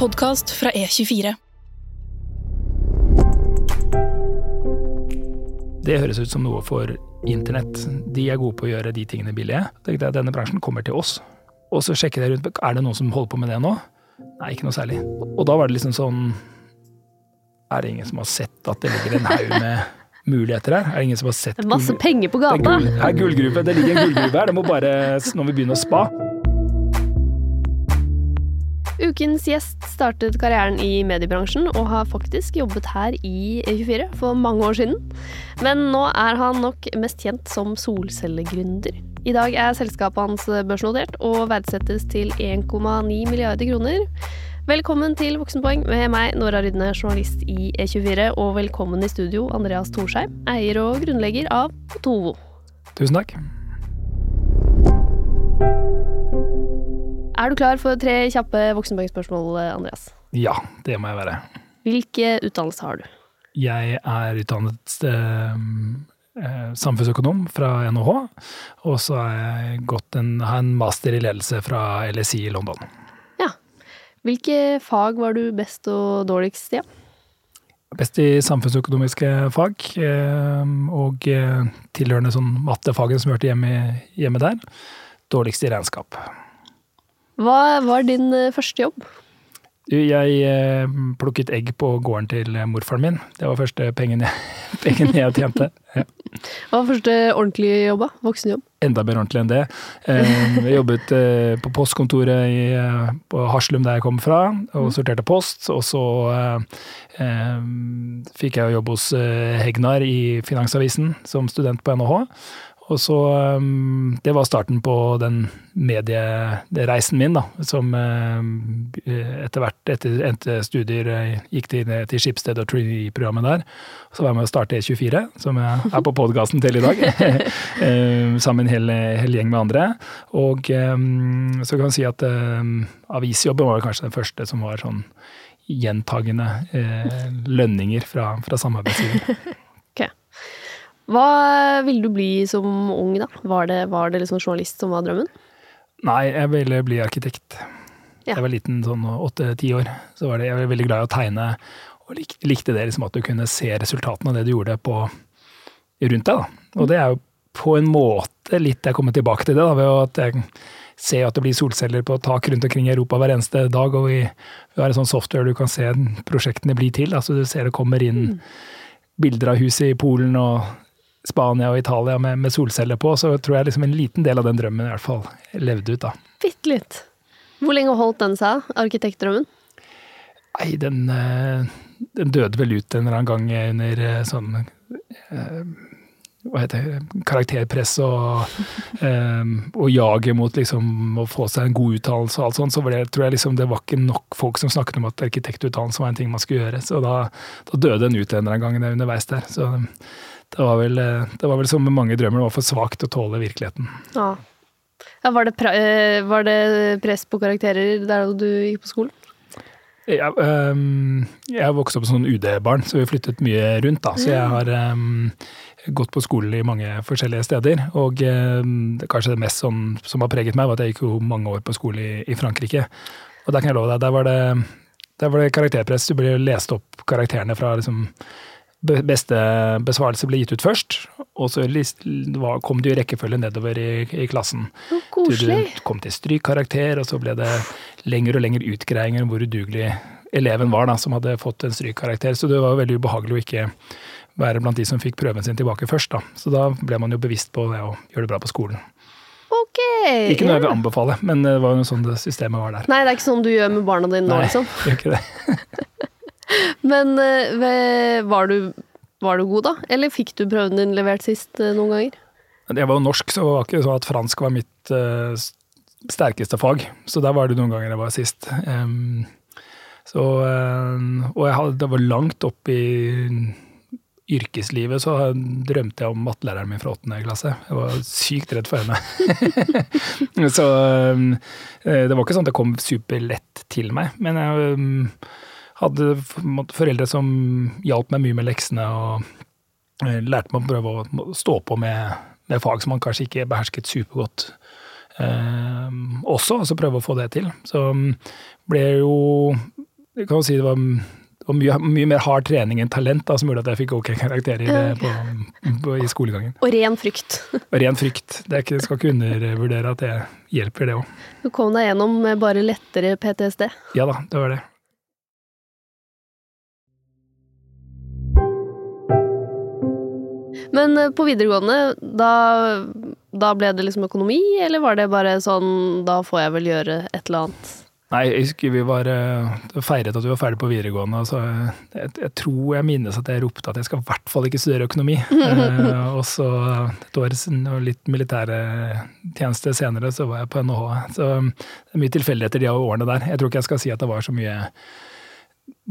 podkast fra E24. Det høres ut som noe for internett. De er gode på å gjøre de tingene billige. tenkte jeg Denne bransjen kommer til oss. Og så sjekker jeg rundt. Er det noen som holder på med det nå? Nei, ikke noe særlig. Og da var det liksom sånn Er det ingen som har sett at det ligger en haug med muligheter her? Er det ingen som har sett Det er masse penger på gata! det er gullgruve. Det ligger en gullgruve her. Det må bare Nå må vi begynne å spa. Ukens gjest startet karrieren i mediebransjen og har faktisk jobbet her i E24 for mange år siden. Men nå er han nok mest kjent som solcellegründer. I dag er selskapet hans børsnotert og verdsettes til 1,9 milliarder kroner. Velkommen til Voksenpoeng med meg, Nora Rydne, journalist i E24, og velkommen i studio, Andreas Thorsheim, eier og grunnlegger av Otovo. Tusen takk. Er du klar for tre kjappe voksenpoengspørsmål, Andreas? Ja, det må jeg være. Hvilke utdannelse har du? Jeg er utdannet eh, eh, samfunnsøkonom fra NHH, og så har jeg gått en, en master i ledelse fra LSI i London. Ja. Hvilke fag var du best og dårligst i? Ja? Best i samfunnsøkonomiske fag, eh, og eh, tilhørende sånn mattefagene som hørte hjemme, hjemme der. Dårligst i regnskap. Hva var din eh, første jobb? Jeg eh, plukket egg på gården til morfaren min. Det var første pengen jeg, pengen jeg tjente. Ja. Hva var første ordentlige jobb? Voksenjobb? enda mer ordentlig enn det. Eh, Jeg jobbet eh, på postkontoret i, eh, på Haslum der jeg kom fra, og sorterte post. Og så eh, eh, fikk jeg jobb hos eh, Hegnar i Finansavisen som student på NHH. Og så eh, Det var starten på den mediereisen min, da. Som eh, etter hvert, etter endte studier, eh, gikk til, til Skipsted og Trainee-programmet der. Så var jeg med å starte E24, som jeg er på podkasten til i dag. Eh, sammen med en hel, hel gjeng med andre. Og eh, så kan man si at eh, avisjobben var kanskje den første som var sånn gjentagende eh, lønninger fra, fra samarbeidsgiver. Hva ville du bli som ung, da? Var det, var det liksom journalist som var drømmen? Nei, jeg ville bli arkitekt. Ja. Jeg var liten, sånn åtte-ti år. Så var det, jeg var veldig glad i å tegne, og lik, likte det liksom at du kunne se resultatene av det du gjorde på, rundt deg. Da. Og det er jo på en måte litt jeg kommer tilbake til det, da, ved at jeg ser at det blir solceller på tak rundt omkring i Europa hver eneste dag, og vi, vi har en sånn software du kan se prosjektene bli til. Altså du ser det kommer inn bilder av hus i Polen og Spania og Italia med, med solceller på, så tror jeg liksom en liten del av den drømmen i hvert fall levde ut, da. Bitte litt. Hvor lenge holdt den seg, arkitektdrømmen? Nei, den, eh, den døde vel ut en eller annen gang under eh, sånn eh, hva heter det, karakterpress og, og jaget mot liksom å få seg en god utdannelse og alt sånt, så var det, tror jeg liksom det var ikke nok folk som snakket om at arkitektutdannelse var en ting man skulle gjøre. Så da, da døde den ut en eller annen gang underveis der. Så det var vel, eh, det var vel som med mange drømmer, det var for svakt å tåle virkeligheten. Ja. ja var, det eh, var det press på karakterer der du gikk på skolen? Jeg, um, jeg vokste opp som sånn UD-barn, så vi flyttet mye rundt. da, Så jeg har um, gått på skole i mange forskjellige steder. Og um, det kanskje det mest sånn, som har preget meg, var at jeg gikk jo mange år på skole i, i Frankrike. Og der kan jeg love deg, der var det, der var det karakterpress. Du ble lest opp karakterene fra liksom Beste besvarelse ble gitt ut først, og så kom det i rekkefølge nedover i, i klassen. Så Du, koselig. du kom til strykkarakter, og så ble det lengre og lengre utgreiinger om hvor udugelig eleven var da, som hadde fått en strykkarakter. Så det var veldig ubehagelig å ikke være blant de som fikk prøven sin tilbake først. Da. Så da ble man jo bevisst på det å gjøre det bra på skolen. Ok! Ikke noe jeg vil anbefale, men det var jo sånn det systemet var der. Nei, det er ikke sånn du gjør med barna dine nå, Nei, liksom. gjør ikke det. Men eh, var du, var du god, da? Eller fikk du prøven din levert sist eh, noen ganger? Jeg var jo norsk, så det var ikke sånn at fransk var mitt uh, sterkeste fag. Så der var det noen ganger jeg var sist. Um, så, uh, og hadde, det var langt opp i yrkeslivet så drømte jeg om mattelæreren min fra åttende klasse. Jeg var sykt redd for henne. så det var ikke sånn at det kom superlett til meg. Men jeg hadde foreldre som hjalp meg mye med leksene og eh, lærte meg å prøve å stå på med, med fag som man kanskje ikke behersket supergodt. Eh, også, altså prøve å få det til. Så um, ble jo Du kan jo si det var, det var mye, mye, mer hard trening enn talent da, som gjorde at jeg fikk ok karakterer på, på, i skolegangen. Og ren frykt. Og ren frykt. Det ikke, skal ikke undervurdere at det hjelper, det òg. Du kom deg gjennom bare lettere PTSD? Ja da, det var det. Men eh, på videregående, da, da ble det liksom økonomi, eller var det bare sånn da får jeg vel gjøre et eller annet? Nei, jeg husker vi var eh, feiret at vi var ferdig på videregående. Så jeg, jeg, tror jeg minnes at jeg ropte at jeg skal i hvert fall ikke studere økonomi. eh, og så et år og litt militærtjeneste senere, så var jeg på NHH. Så det er mye tilfeldigheter de årene der. Jeg tror ikke jeg skal si at det var så mye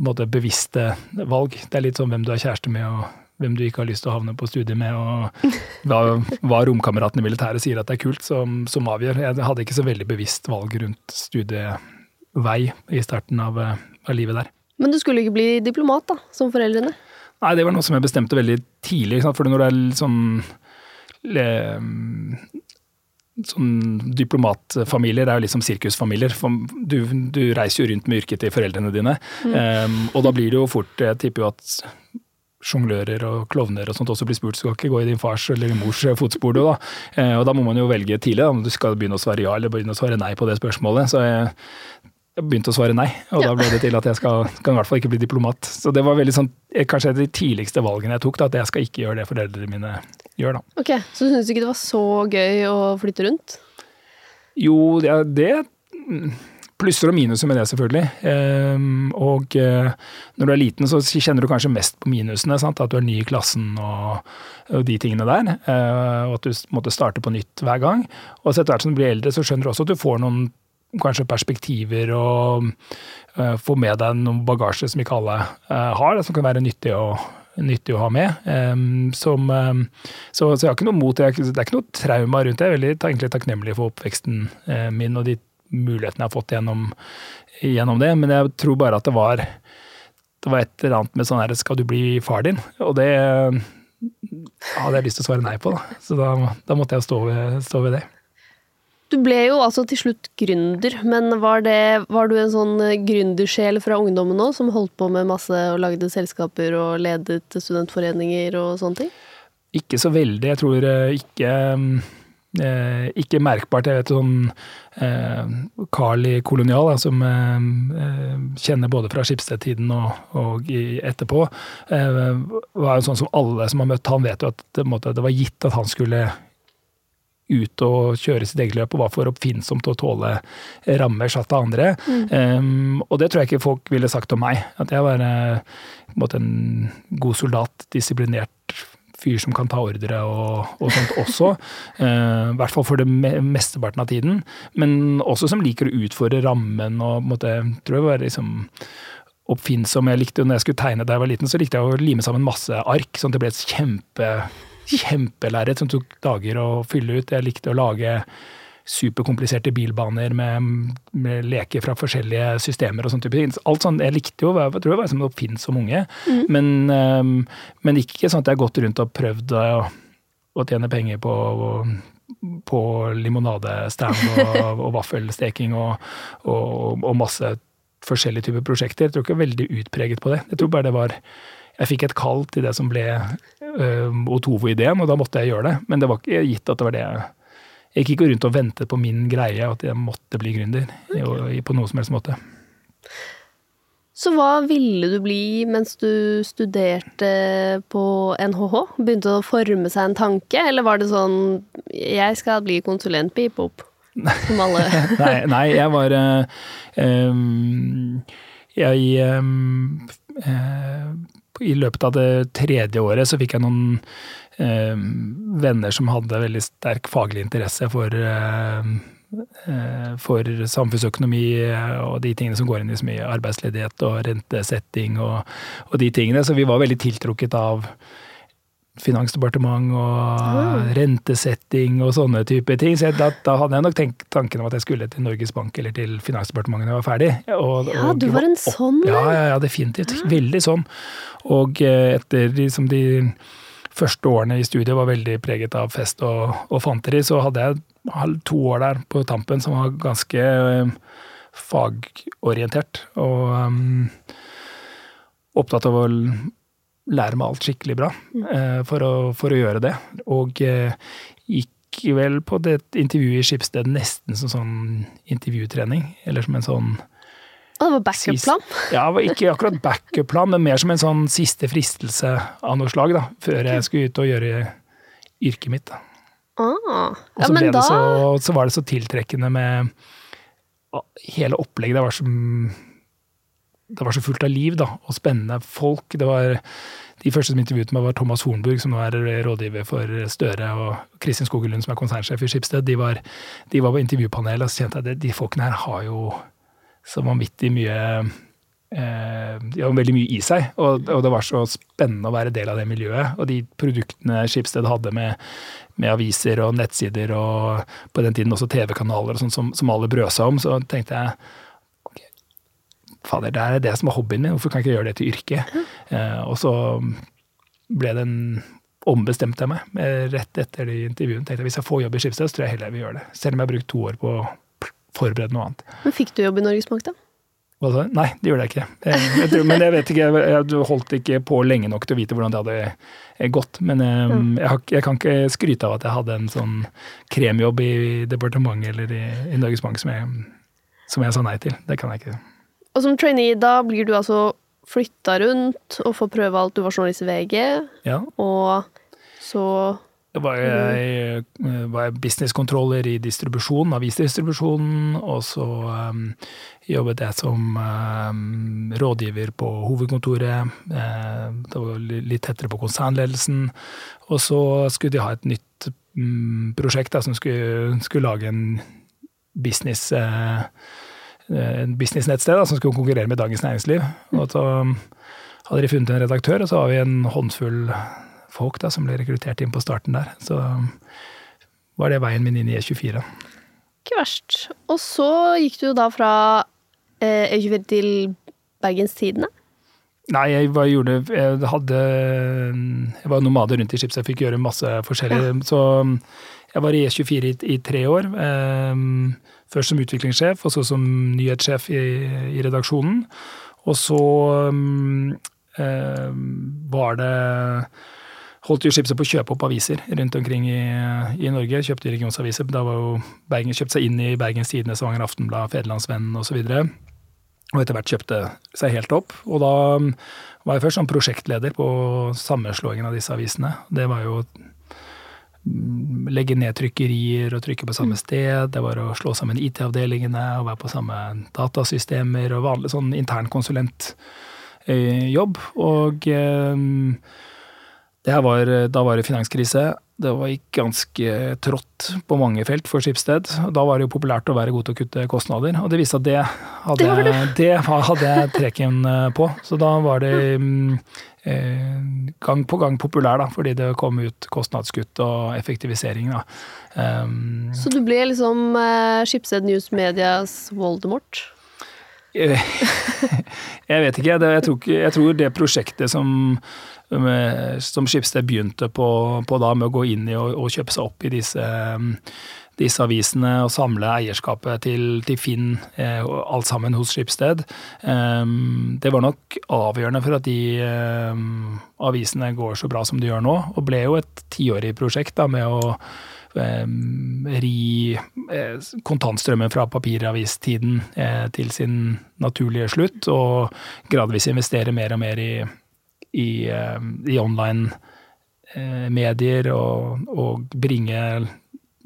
måte, bevisste valg. Det er litt sånn hvem du er kjæreste med og hvem du ikke har lyst til å havne på studiet med, og hva, hva romkameratene i militæret sier at det er kult, som, som, avgjør. Jeg hadde ikke så veldig bevisst valg rundt studievei i starten av, av, livet der. Men du skulle ikke bli diplomat, da, som foreldrene? Nei, det var noe som jeg bestemte veldig tidlig. For når du er sånn sånn diplomatfamilier er jo litt som sirkusfamilier. Du, du, reiser jo rundt med yrket til foreldrene dine. Mm. Um, og da blir det jo fort Jeg tipper jo at sjonglører og klovner og sånt også blir spurt, skal ikke gå i din fars eller din mors fotspor. Da. Eh, og da må man jo velge tidlig om du skal begynne å svare ja eller begynne å svare nei på det spørsmålet. Så jeg, begynte å svare nei, og ja. da ble det til at jeg skal, skal, i hvert fall ikke bli diplomat. Så det var veldig sånn, eh, kanskje de tidligste valgene jeg tok, da, at jeg skal ikke gjøre det foreldrene mine gjør. da. Ok, Så du syns ikke det var så gøy å flytte rundt? Jo, det, det plusser og minuser med det, selvfølgelig. Ehm, og eh, når du er liten, så kjenner du kanskje mest på minusene. Sant? At du er ny i klassen og, de tingene der. Eh, og at du måtte starte på nytt hver gang. Og etter hvert som du blir eldre, så skjønner du også at du får noen kanskje perspektiver og uh, får med deg noen bagasje som ikke alle har, som kan være nyttig å, nyttig å ha med. Um, som, um, så, så, jeg har ikke noe mot det. Det er ikke noe trauma rundt det. Jeg er veldig egentlig takknemlig for oppveksten uh, min og de mulighetene jeg har fått gjennom, gjennom, det. Men jeg tror bare at det var, det var et eller annet med sånn her Skal du bli far din? Og det hadde jeg lyst til å svare nei på, da. Så da, da måtte jeg stå ved, stå ved, det. Du ble jo altså til slutt gründer, men var, det, var du en sånn gründersjel fra ungdommen òg, som holdt på med masse og lagde selskaper og ledet studentforeninger og sånne ting? Ikke så veldig. Jeg tror eh, ikke Eh, ikke merkbart. Jeg vet sånn eh, Carl i Kolonial, da, som eh, eh, kjenner både fra Skipsted-tiden og, og etterpå, eh, var jo sånn som alle som har møtt han vet jo at det, måtte, det var gitt at han skulle ut og kjøre sitt eget løp, og var for oppfinnsom til å tåle rammer satt av andre. Mm. Um, og det tror jeg ikke folk ville sagt om meg. At jeg var uh, en, en god soldat, disiplinert fyr som kan ta ordre og, og sånt også. Eh, I hvert fall for det mesteparten av tiden. Men også som liker å utfordre rammen og måtte, tror jeg var liksom oppfinnsom. Jeg likte, når jeg skulle tegne da jeg var liten, så likte jeg å lime sammen masse ark, sånn at det ble et kjempe, kjempelerret som tok dager å fylle ut. Jeg likte å lage superkompliserte bilbaner med, med, leker fra forskjellige systemer og sånn type ting. Alt sånn, Jeg likte jo, jeg tror jeg var som oppfinnsom unge, mm. men, um, men, ikke sånn at jeg har gått rundt og prøvd å, å tjene penger på, på limonadestand og, og vaffelsteking og, og, og, masse forskjellige typer prosjekter. Jeg tror ikke jeg er veldig utpreget på det. Jeg tror bare det var jeg fikk et kall til det som ble uh, Otovo-ideen, og da måtte jeg gjøre det. Men det var ikke gitt at det var det jeg jeg gikk ikke rundt og ventet på min greie, at jeg måtte bli gründer okay. på noe som helst måte. Så hva ville du bli mens du studerte på NHH? Begynte å forme seg en tanke, eller var det sånn 'jeg skal bli konsulent, på opp', som alle? nei, nei, jeg var um, Jeg um, uh, I løpet av det tredje året så fikk jeg noen venner som hadde veldig sterk faglig interesse for, eh, eh, for samfunnsøkonomi og de tingene som går inn i så mye arbeidsledighet og rentesetting og, og de tingene. Så vi var veldig tiltrukket av finansdepartement og rentesetting og sånne type ting. Så da, da, hadde jeg nok tenkt tanken om at jeg skulle til Norges Bank eller til Finansdepartementet når jeg var ferdig. Og, ja, du var en sånn? Ja, ja, ja definitivt. Veldig sånn. Og etter liksom de første årene i studiet var veldig preget av fest og, og fanteri, så hadde jeg to år der på tampen som var ganske eh, fagorientert. Og um, opptatt av å lære meg alt skikkelig bra uh, for, å, for, å, gjøre det. Og uh, gikk vel på det intervjuet i Skipsted nesten som sånn intervjutrening, eller som en sånn og det var backup-plan? Ja, det var ikke akkurat backup-plan, men mer som en sånn siste fristelse av noe slag, da, før jeg skulle ut og gjøre yrket mitt. Da. Ah. Ja, og så, da... så, så, var det så tiltrekkende med hele opplegget. Det var så, det var så fullt av liv da, og spennende folk. Det var, de første som intervjuet meg, var Thomas Hornburg, som nå er rådgiver for Støre, og Kristin Skogelund, som er konsernsjef i Skipsted. De var, de var på intervjupanelet, og så kjente jeg at de folkene her har jo så vanvittig mye eh, de veldig mye i seg, og, og, det var så spennende å være del av det miljøet. Og de produktene Skipsted hadde med, med aviser og nettsider og på den tiden også TV-kanaler og sånn som, som, alle brøsa om, så tenkte jeg ok, fader, det er det som er hobbyen min, hvorfor kan jeg ikke gjøre det til yrke? Eh, og så ble det en ombestemte jeg meg rett etter de intervjuene. tenkte jeg Hvis jeg får jobb i Skipsted, så tror jeg heller jeg vil gjøre det. Selv om jeg har brukt to år på forberede noe annet. Men Fikk du jobb i Norges Bank, da? Hva sa du? Nei, det gjorde jeg ikke. Jeg, jeg tror, men jeg vet ikke, jeg holdt ikke på lenge nok til å vite hvordan det hadde eh, gått. Men jeg, mm. jeg, jeg, kan ikke skryte av at jeg hadde en sånn kremjobb i departementet eller i, i Norges Bank som som jeg sa nei til. Det kan jeg ikke. Og som trainee, da blir du altså flytta rundt og får prøve alt. Du var journalist i VG, ja. og så var jeg, eh, var jeg businesskontroller i distribusjon, avisdistribusjonen, og så um, jobbet jeg som um, rådgiver på hovedkontoret. Uh, det var litt tettere på konsernledelsen. Og så skulle de ha et nytt um, prosjekt da, som skulle, skulle, lage en business uh, en businessnettsted da, som skulle konkurrere med Dagens Næringsliv. Og så hadde de funnet en redaktør, og så har vi en håndfull folk da, som ble rekruttert inn på starten der. Så var det veien min inn i E24. Ikke verst. Og så gikk du da fra eh, E24 til Bergens Tidende? Nei, jeg var, gjorde, jeg hadde Jeg var nomade rundt i skips, så jeg fikk gjøre masse forskjellig. Ja. Så jeg var i E24 i, i tre år. Eh, først som utviklingssjef, og så som nyhetssjef i, i redaksjonen. Og så eh, var det holdt jo skipset på å kjøpe opp aviser rundt omkring i, i Norge. Kjøpte regionsaviser. Da var jo Bergen kjøpt seg inn i Bergens Tidende, Stavanger Aftenblad, Federlandsvennen osv. Og, og etter hvert kjøpte seg helt opp. Og da var jeg først som prosjektleder på sammenslåingen av disse avisene. Det var jo å legge ned trykkerier og trykke på samme mm. sted. Det var å slå sammen IT-avdelingene og være på samme datasystemer og vanlig sånn internkonsulentjobb. Og eh, var, da var det finanskrise. Det var ganske trått på mange felt for Skipsted. Da var det jo populært å være god til å kutte kostnader, og det viste at det hadde, det det. Det hadde jeg trekken eh, på. Så da var det mm, eh, gang på gang populær, da, fordi det kom ut kostnadskutt og effektivisering. Da. Um, Så du ble liksom eh, Skipsted News Medias Voldemort? jeg vet ikke. Jeg tror, jeg tror det prosjektet som som Skipsted begynte på, på, da med å gå inn i og, og kjøpe seg opp i disse, disse avisene og samle eierskapet til, til Finn, eh, alt sammen hos Skipsted. Eh, det var nok avgjørende for at de eh, avisene går så bra som de gjør nå, og ble jo et tiårig prosjekt da, med å um, ri eh, kontantstrømmen fra papiravistiden eh, til sin naturlige slutt, og gradvis investere mer og mer i i, eh, i online eh, og, og, bringe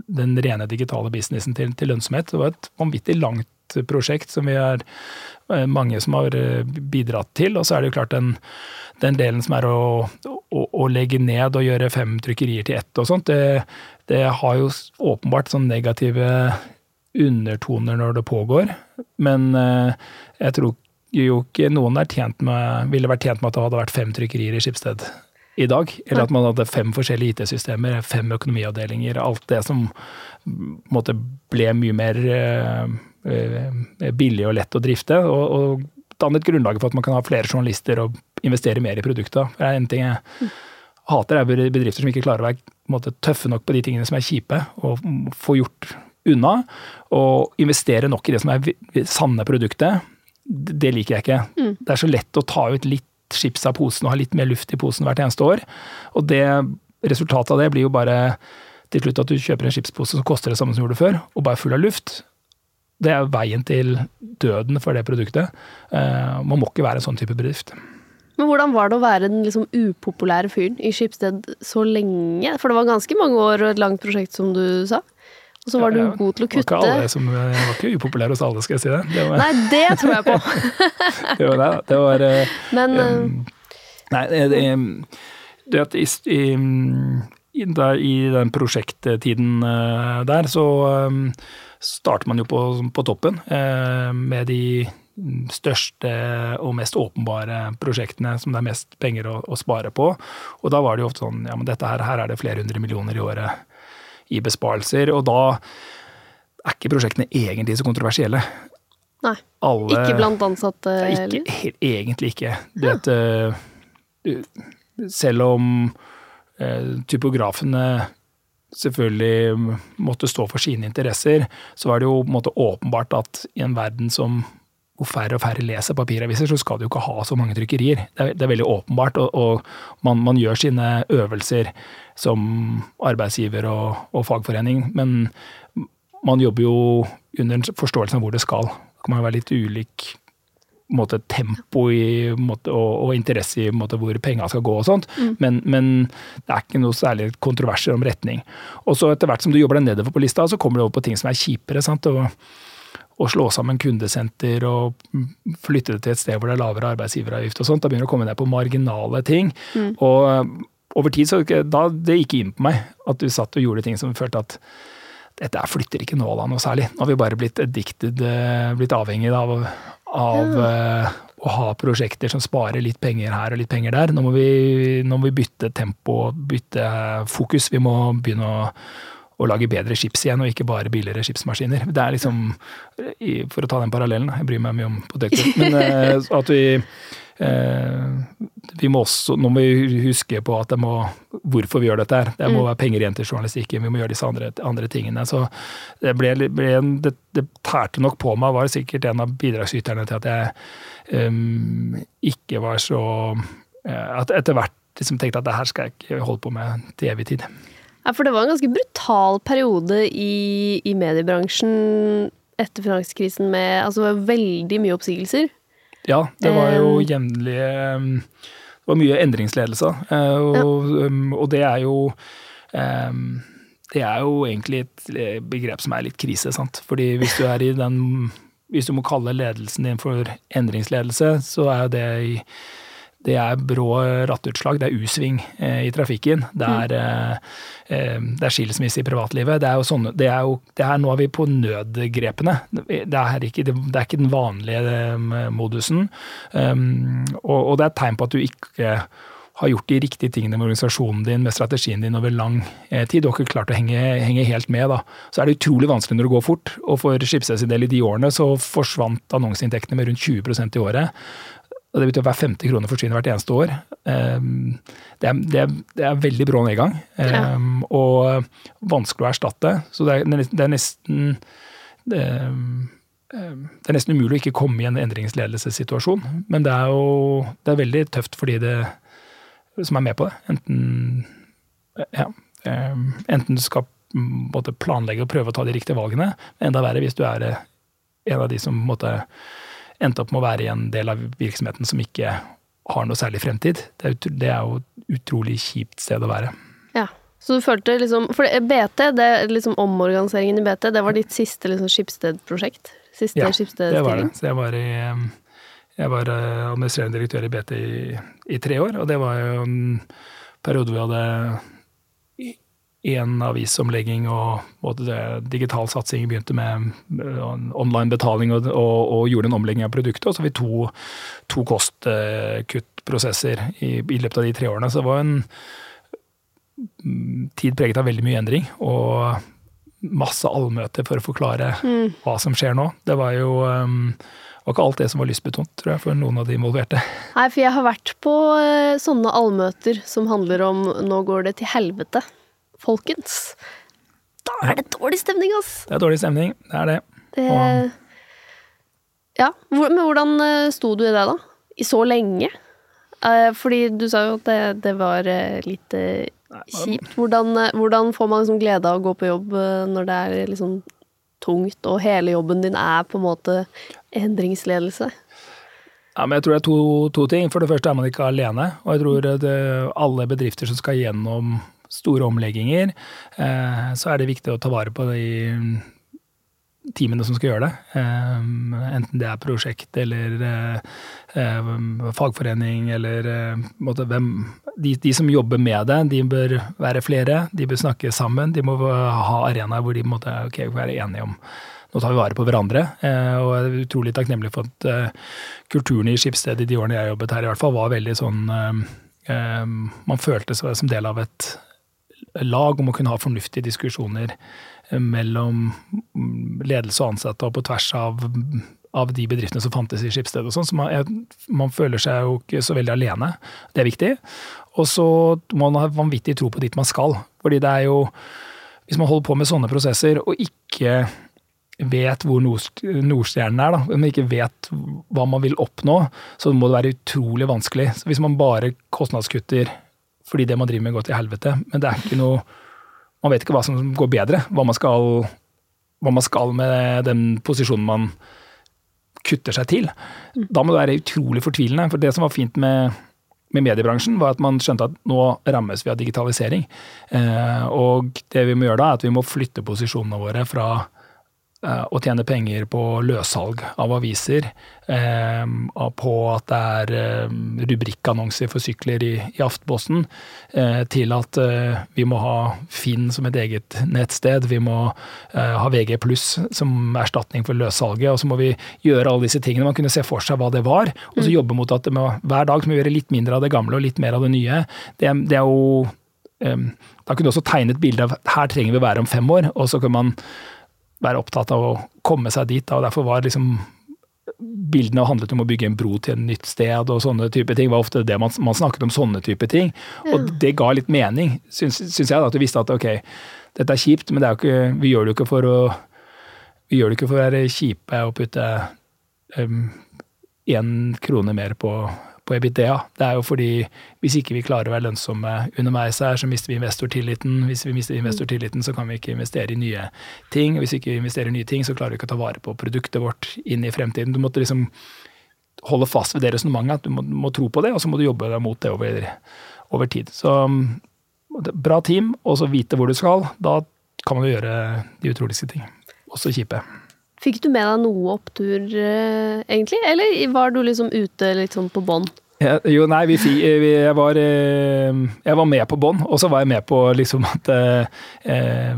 den rene digitale businessen til, til, lønnsomhet. Det var et vanvittig langt prosjekt som vi er eh, mange som har bidratt til. Og så er det jo klart den, den delen som er å, å, å, legge ned og gjøre fem trykkerier til ett og sånt, det, det har jo åpenbart sånn negative undertoner når det pågår. Men jeg tror jo ikke noen med, ville vært tjent med at det hadde vært fem trykkerier i Skipsted i dag. Eller at man hadde fem forskjellige IT-systemer, fem økonomiavdelinger. Alt det som måtte, ble mye mer uh, billig og lett å drifte. Og, og dannet grunnlaget for at man kan ha flere journalister og investere mer i produkta. Er en ting jeg hater, er bedrifter som ikke klarer å være måtte, tøffe nok på de tingene som er kjipe, og få gjort unna. Og investere nok i det som er sanne produktet, det liker jeg ikke. Det er så lett å ta ut litt chips av posen og ha litt mer luft i posen hvert eneste år. Og det, resultatet av det blir jo bare til slutt at du kjøper en chipspose som koster det samme som du gjorde før, og bare full av luft. Det er veien til døden for det produktet. Eh, man må ikke være en sånn type bedrift. Men hvordan var det å være den liksom upopulære fyren i Skipsted så lenge? For det var ganske mange år og et langt prosjekt, som du sa. Og så var du Ja, god til å kutte. var ikke kutte. alle som jeg var ikke upopulær hos alle, skal jeg si det. Det var, Nei, det tror jeg på. det var, det. det var eh, Men eh, Um, Nei, det, det, at i, i, i, da, i den prosjekttiden eh, der, så um, starter man jo på, på toppen uh, med de største og mest åpenbare prosjektene som det er mest penger å, å spare på. Og da var det jo ofte sånn ja, men dette her, her er det flere hundre millioner i året i besparelser. Og da er ikke prosjektene egentlig så kontroversielle. nei. Alle, Ikke blant ansatte Nei, heller? Egentlig ikke. Du vet, eh, selv om eh, typografene selvfølgelig måtte stå for sine interesser, så var det jo måte åpenbart at i en verden som hvor færre og færre leser papiraviser, så skal du jo ikke ha så mange trykkerier. Det er, det er veldig åpenbart, og, og man, man gjør sine øvelser som arbeidsgiver og, og fagforening, men man jobber jo under en forståelse av hvor det skal. Det kan være litt ulik måte, tempo i, måte, og, og interesse i måte, hvor penga skal gå og sånt, men, men det er ikke noe særlig kontroverser om retning. Og så etter hvert som du jobber deg nedover på lista, så kommer du over på ting som er kjipere. sant, og å slå sammen kundesenter og flytte det til et sted hvor det er lavere arbeidsgiveravgift og sånt. Da begynner du å komme ned på marginale ting. Og eh, over tid så da, det gikk inn på meg at du satt og gjorde ting som følte at dette flytter ikke nåla noe særlig. Nå har vi bare blitt addicted, eh, blitt avhengig av, av ja. å ha prosjekter som sparer litt penger her og litt penger der. Nå må vi, nå må vi bytte tempo, bytte fokus. Vi må begynne å, å lage bedre chips igjen, og ikke bare billigere chipsmaskiner. Det er liksom, For å ta den parallellen, jeg bryr meg mye om poteter, men eh, at vi eh, vi må også, nå må vi huske på at det må, hvorfor vi gjør dette her. Det må være penger igjen til journalistikken, vi må gjøre disse andre, andre tingene. Så det, ble, ble det, det tærte nok på meg, var sikkert en av bidragsyterne til at jeg um, ikke var så eh, At etter hvert liksom tenkte at det her skal jeg ikke holde på med til evig tid. Ja, for det var en ganske brutal periode i, i mediebransjen etter finanskrisen med altså, veldig mye oppsigelser. Ja, det var jo Um, jevnlige um, Det var mye endringsledelse. eh, Og, ja. og det er jo um, Det er jo egentlig et eh, begrep som er litt krise, sant. Fordi hvis du er i den Hvis du må kalle ledelsen din for endringsledelse, så er jo det i det er brå rattutslag, det er U-sving eh, i trafikken. Det er, eh, eh, det er skilsmisse i privatlivet. Det er jo sånne, det er jo, det er, nå er vi på nødgrepene. Det er ikke, det, er ikke den vanlige eh, modusen. Um, og, og det er et tegn på at du ikke har gjort de riktige tingene med organisasjonen din, med strategien din over lang tid. Du har ikke klart å henge, henge helt med. Da. Så er det utrolig vanskelig når det går fort. Og for Schibsted sin del i de årene så forsvant annonseinntektene med rundt 20% i året. Og det betyr at hver femte krone forsvinner hvert eneste år. Um, det, er, det, er, det er veldig brå nedgang, ja. og vanskelig å erstatte. Så det er, det er nesten det, um, det er nesten umulig å ikke komme i en endringsledelsessituasjon. Men det er jo det er veldig tøft for de som er med på det. Enten, ja, enten du skal måtte planlegge og prøve å ta de riktige valgene, enda verre hvis du er eh, en av de som måtte endte opp med å være i en del av virksomheten som ikke har noe særlig fremtid. Det er, det er jo et utrolig kjipt sted å være. Ja. Så du følte liksom For BT, det, liksom omorganiseringen i BT, det var ditt siste liksom, Skipsted-prosjekt? Siste Ja, Det var det. Så jeg var, i, jeg var eh, administrerende direktør i BT i, i tre år, og det var jo en periode hvor vi hadde én avisomlegging og, og det, digital satsing begynte med online betaling og, og, og gjorde en omlegging av produktet. Og så har vi to, to kostkuttprosesser i, i løpet av de tre årene. Så det var en mm, tid preget av veldig mye endring. Og masse allmøter for å forklare hva som skjer nå. Det var jo um, var ikke alt det som var lystbetont, tror jeg, for noen av de involverte. Nei, for jeg har vært på eh, sånne allmøter som handler om 'nå går det til helvete', folkens. da er det dårlig stemning, ass! Det er dårlig stemning, det er det. Det... Ja, men hvordan eh, sto du i det, da? I så lenge? Eh, Fordi du sa jo at det, det var eh, litt kjipt. Hvordan, hvordan får man liksom glede av å gå på jobb når det er liksom tungt, og hele jobben din er på en måte endringsledelse? Ja, men jeg tror det er to, to ting. For det første er man ikke alene. Og jeg tror alle bedrifter som skal gjennom store omlegginger, eh, så er det viktig å ta vare på de teamene som skal gjøre det. Eh, enten det er prosjekt eller eh, fagforening eller hvem de, de som jobber med det, de bør være flere. De bør snakke sammen. De må ha arenaer hvor de måtte okay, være enige om nå tar vi vare på hverandre. Og jeg er utrolig takknemlig for at kulturen i Skipsstedet i de årene jeg jobbet her, i hvert fall var veldig sånn Man følte seg som del av et lag om å kunne ha fornuftige diskusjoner eh, mellom ledelse og ansatte og på tvers av, av de bedriftene som fantes i Skipsstedet sånn. Så man, jeg, man føler seg jo ikke så veldig alene. Det er viktig. Og så må man ha vanvittig tro på dit man skal. Fordi det er jo Hvis man holder på med sånne prosesser og ikke vet hvor Nordstjernen er, da, men ikke vet hva man vil oppnå, så må det være utrolig vanskelig. Så hvis man bare kostnadskutter fordi det man driver med går til helvete, men det er ikke noe Man vet ikke hva som går bedre, hva man skal, hva man skal med den posisjonen man kutter seg til. Da må det være utrolig fortvilende. For det som var fint med med mediebransjen, var at man skjønte at nå rammes vi av digitalisering. Eh, og det vi må gjøre da, er at vi må flytte posisjonene våre fra å tjene penger på løssalg av aviser, eh, på at det er eh, rubrikkannonser for sykler i, i Aftenposten, eh, til at eh, vi må ha Finn som et eget nettsted, vi må eh, ha VG pluss som erstatning for løssalget, og så må vi gjøre alle disse tingene. Man kunne se for seg hva det var, og så jobbe mot at det må, hver dag må vi gjøre litt mindre av det gamle og litt mer av det nye. Det, det er jo eh, Da kunne du også tegne et bilde av her trenger vi å være om fem år, og så kan man være opptatt av å komme seg dit. Da, og Derfor var liksom bildene handlet om å bygge en bro til et nytt sted og sånne type ting. var ofte det man, man snakket om sånne type ting. Og det ga litt mening, syns, syns jeg. da, At du visste at ok, dette er kjipt, men det er ikke, vi gjør det jo ikke for å vi gjør det ikke for å være kjipe og putte én krone mer på, på EBITDA. Det er jo fordi hvis ikke vi klarer å være lønnsomme underveis her, så mister vi investortilliten. Hvis vi mister investortilliten, så kan vi ikke investere i nye ting. Hvis vi ikke investerer i nye ting, så klarer vi ikke å ta vare på produktet vårt inn i fremtiden. Du måtte liksom holde fast ved det resonnementet, at du må, må tro på det, og så må du jobbe deg mot det over, over tid. Så bra team, og så vite hvor du skal. Da kan man jo gjøre de utroligste ting. Også kjipe. Fikk du med deg noe opptur, eh, egentlig? Eller var du liksom ute sånn på bånn? Jo, nei, vi, vi, jeg, var, eh, jeg var med på bånn, og så var jeg med på liksom at eh, eh,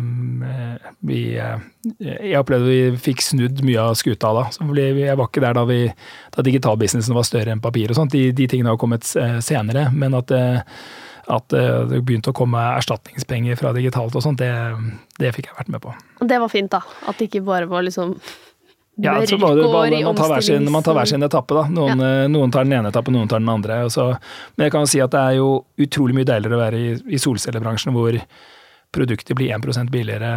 vi eh, Jeg opplevde vi fikk snudd mye av skuta da. Så jeg var ikke der da, da digitalbusinessen var større enn papir og sånt. De, de tingene har kommet eh, senere. Men at, eh, at eh, det begynte å komme erstatningspenger fra digitalt og sånt, det, det fikk jeg vært med på. Det var fint, da. At det ikke bare var liksom Ja, så bare, bare, man, tar hver sin, man tar hver sin etappe, da. Noen, ja. noen tar den ene etappen, noen tar den andre. Og så, men jeg kan jo si at det er jo utrolig mye deiligere å være i, i solcellebransjen hvor produktet blir 1 billigere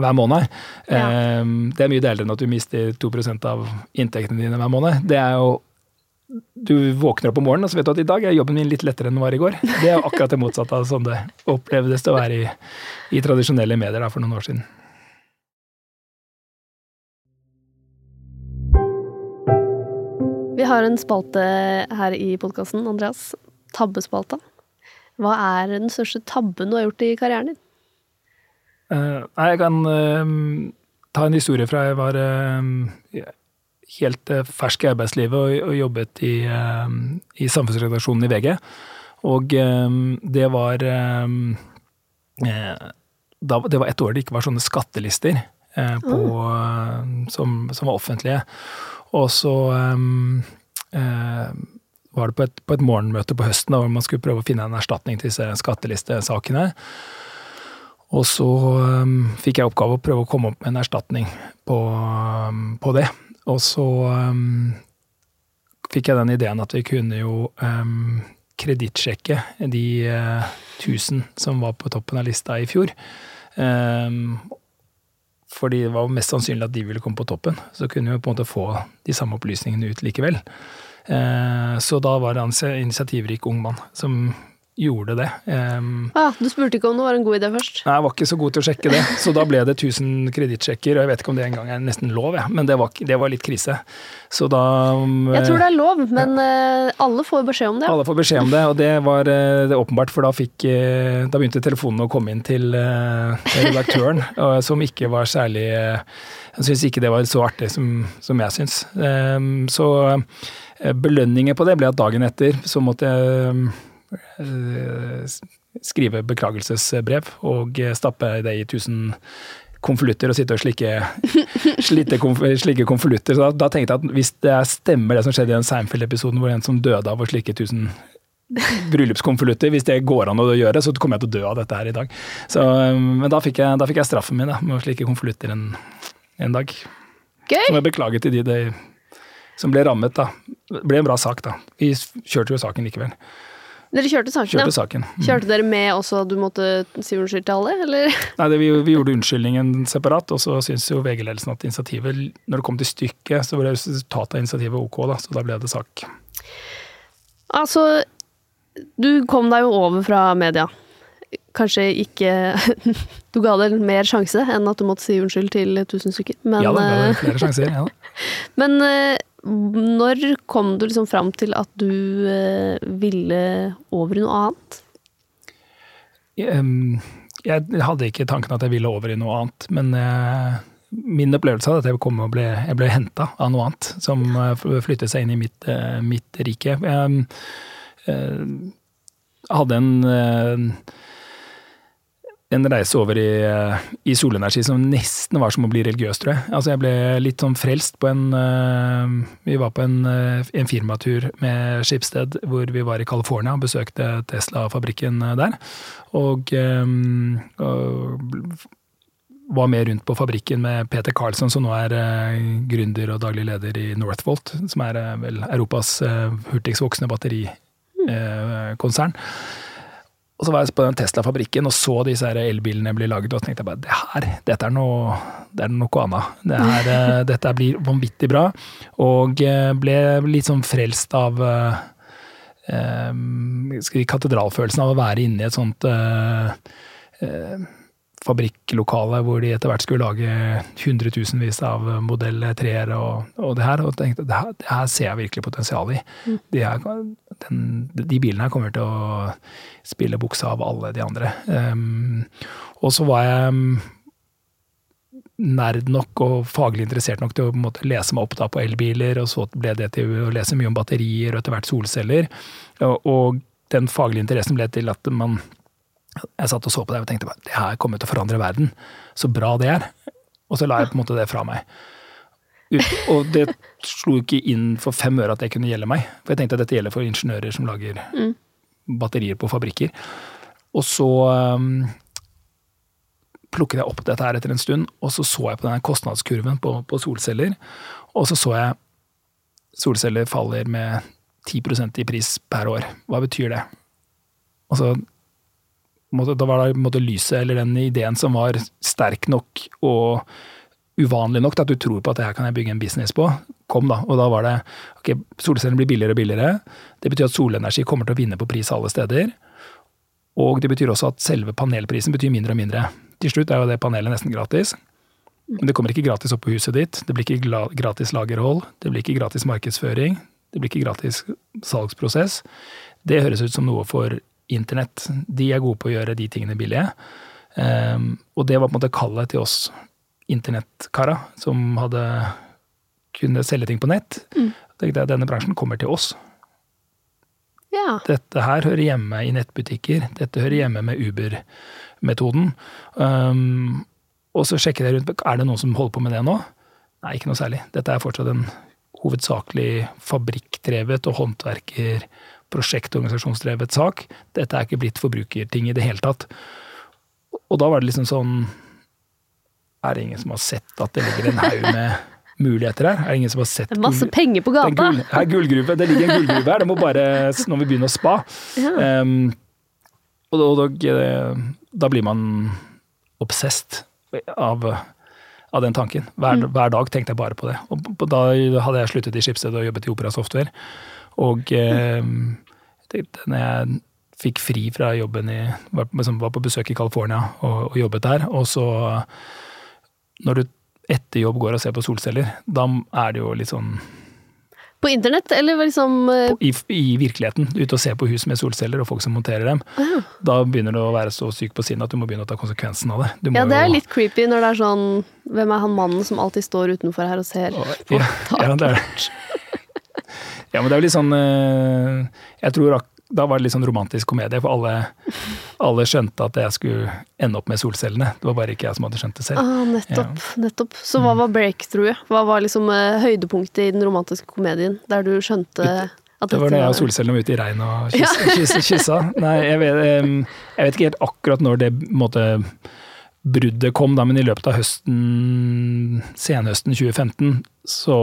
hver måned. Ja. Eh, det er mye deiligere enn at du mister 2% av inntektene dine hver måned. Det er jo du våkner opp om morgenen og så vet du at i dag er jobben min litt lettere enn den var i går. Det er akkurat det motsatte av sånn det opplevdes å være i, i tradisjonelle medier da, for noen år siden. Vi har en spalte her i podkasten, Andreas. Tabbespalta. Hva er den største tabben du har gjort i karrieren din? Uh, jeg kan uh, ta en historie fra jeg var uh, helt eh, fersk i arbeidslivet og, og jobbet i, eh, i samfunnsredaksjonen i VG. Og det var eh, da, Det var et år det ikke var sånne skattelister på, eh, som, som var offentlige. Og så um, uh, var det på et, på et morgenmøte på høsten da, hvor man skulle prøve å finne en erstatning til disse skattelistesakene. Og så um, fikk jeg oppgave å prøve å komme opp med en erstatning på, um, på det. Og så fikk jeg den ideen at vi kunne jo um, kredittsjekke de uh, 1000 som var på toppen av lista i fjor. Um, fordi det var mest sannsynlig at de ville komme på toppen. Så kunne vi på en måte få de samme opplysningene ut likevel. Eh, så da var det en initiativrik ung mann som gjorde det. Um, ah, du spurte ikke om det var en god idé først? Nei, jeg var ikke så god til å sjekke det. Så da ble det 1000 kredittsjekker, og jeg vet ikke om det engang er nesten lov, jeg. men det var, det var, litt krise. Så da um, Jeg tror det er lov, men ja. uh, alle får beskjed om det. Alle får beskjed om det, og det var uh, det åpenbart, for da, fikk, uh, da begynte telefonene å komme inn til redaktøren, som ikke var særlig Jeg syns ikke det var så artig som, som jeg syns. Um, så belønningen på det ble at dagen etter så måtte jeg Eh, skrive beklagelsesbrev og stappe det i tusen konvolutter og sitte og slikke, slike konvolutter. Så da, da, tenkte jeg at hvis det stemmer det som skjedde i den Seinfeld-episoden hvor en som døde av å slikke tusen bryllupskonvolutter, hvis det går an å gjøre, så kommer jeg til å dø av dette her i dag. Så, eh, men da fikk, jeg, da fikk jeg straffen min da, med å slikke konvolutter en, en, dag. Gøy. Som jeg beklager til de, de som ble rammet. da. Det ble en bra sak, da. Vi kjørte jo saken likevel. Dere kjørte saken, kjørte saken. Mm. Kjørte dere med også at du måtte si unnskyld til alle, eller? Nei, det, vi, vi, gjorde unnskyldningen separat, og så syns jo VG-ledelsen at initiativet, når det kom til stykket, så ble resultatet av initiativet ok, da, så da ble det sak. Altså, du kom deg jo over fra media. Kanskje ikke Du ga det mer sjanse enn at du måtte si unnskyld til tusen stykker, men Ja da, det var flere sjanser, ja da. Men eh, når kom du liksom fram til at du eh, ville over i noe annet? Jeg hadde ikke tanken at jeg ville over i noe annet, men eh, min opplevelse av at jeg, kom og ble, jeg ble henta av noe annet, som eh, flyttet seg inn i mitt, mitt rike. Jeg hadde en en reise over i, i, solenergi som nesten var som å bli religiøs, tror jeg. Altså jeg ble litt sånn frelst på en uh, Vi var på en, uh, en, firmatur med Skipsted hvor vi var i California og besøkte Tesla-fabrikken der. Og, um, og, var med rundt på fabrikken med Peter Carlsson, som nå er uh, gründer og daglig leder i Northvolt, som er vel Europas hurtigst voksende batterikonsern. Og så var jeg på den Tesla-fabrikken og så disse elbilene bli laget, og tenkte jeg bare det her, dette er noe, det er noe annet. Det her, eh, dette blir vanvittig bra. Og eh, ble litt sånn frelst av eh, eh katedralfølelsen av å være inne i et sånt eh, fabrikklokale hvor de etter hvert skulle lage hundretusenvis av modell 3-er og, og, det her. Og tenkte det her, det her ser jeg virkelig potensial i. Mm. De, her, den, de, bilene her kommer til å spille buksa av alle de andre. Um, og så var jeg nerd nok og faglig interessert nok til å måte, lese meg opp da, på elbiler, og så ble det til å lese mye om batterier og etter hvert solceller. Og, og den faglige interessen ble til at man jeg satt og så på det og tenkte bare det her kommer til å forandre verden. Så bra det er. Og så la jeg på en måte det fra meg. Og det slo ikke inn for fem øre at det kunne gjelde meg. For jeg tenkte at dette gjelder for ingeniører som lager mm. batterier på fabrikker. Og så um, plukket jeg opp dette her etter en stund, og så så jeg på denne kostnadskurven på, på solceller. Og så så jeg solceller faller med 10% i pris per år. Hva betyr det? Og så da var det måte, lyset eller den ideen som var sterk nok og uvanlig nok til at du tror på at det her kan jeg bygge en business på, kom da. Og da var det ok, solcellene blir billigere og billigere. Det betyr at solenergi kommer til å vinne på pris alle steder. Og det betyr også at selve panelprisen betyr mindre og mindre. Til slutt er jo det panelet nesten gratis. Men det kommer ikke gratis opp på huset ditt. Det blir ikke gratis lagerhold. Det blir ikke gratis markedsføring. Det blir ikke gratis salgsprosess. Det høres ut som noe for internett. De er gode på å gjøre de tingene billige. Um, og det var på en måte kallet til oss internettkara, som hadde kunne selge ting på nett. Mm. tenkte jeg denne bransjen kommer til oss. Ja. Dette her hører hjemme i nettbutikker. Dette hører hjemme med Uber-metoden. Um, og så sjekker jeg rundt er det noen som holder på med det nå. Nei, ikke noe særlig. Dette er fortsatt en hovedsakelig fabrikkdrevet og håndverker prosjektorganisasjonsdrevet sak. Dette er ikke blitt forbrukerting i det hele tatt. Og da var det liksom sånn Er det ingen som har sett at det ligger en haug med muligheter her? Er det ingen som har sett Masse gull, penger på gata! Gull, her, gullgruve, det ligger en gullgruve her, det må bare Nå må vi begynne å spa. Ja. Um, og, og, da blir man obsessed av av den tanken. Hver, hver, dag tenkte jeg bare på det. Og da hadde jeg sluttet i Skipsted og jobbet i Opera Software. Og eh, når jeg fikk fri fra jobben i Var, liksom, var på besøk i California og, og, jobbet der, og så Når du etter jobb går og ser på solceller, da er det jo litt sånn på internett, eller liksom uh... I, I, virkeligheten. Ute og se på hus med solceller og folk som monterer dem. Ah. Da begynner du å være så syk på sinnet at du må begynne å ta konsekvensen av det. ja, det er jo... litt creepy når det er sånn Hvem er han mannen som alltid står utenfor her og ser på ja, taket? Ja, det er det. Ja, men det er jo litt sånn uh, Jeg tror da var det litt sånn romantisk komedie, for alle, alle, skjønte at jeg skulle ende opp med solcellene. Det var bare ikke jeg som hadde skjønt det selv. Ah, nettopp, ja. nettopp. Så hva var breakthroughet? Hva var liksom uh, høydepunktet i den romantiske komedien, der du skjønte at det var da jeg og solcellene var ute i regn og kyssa. Ja. kyssa, kyssa. Nei, jeg vet, jeg vet, ikke helt akkurat når det måte, bruddet kom, da, men i løpet av høsten, senhøsten 2015, så,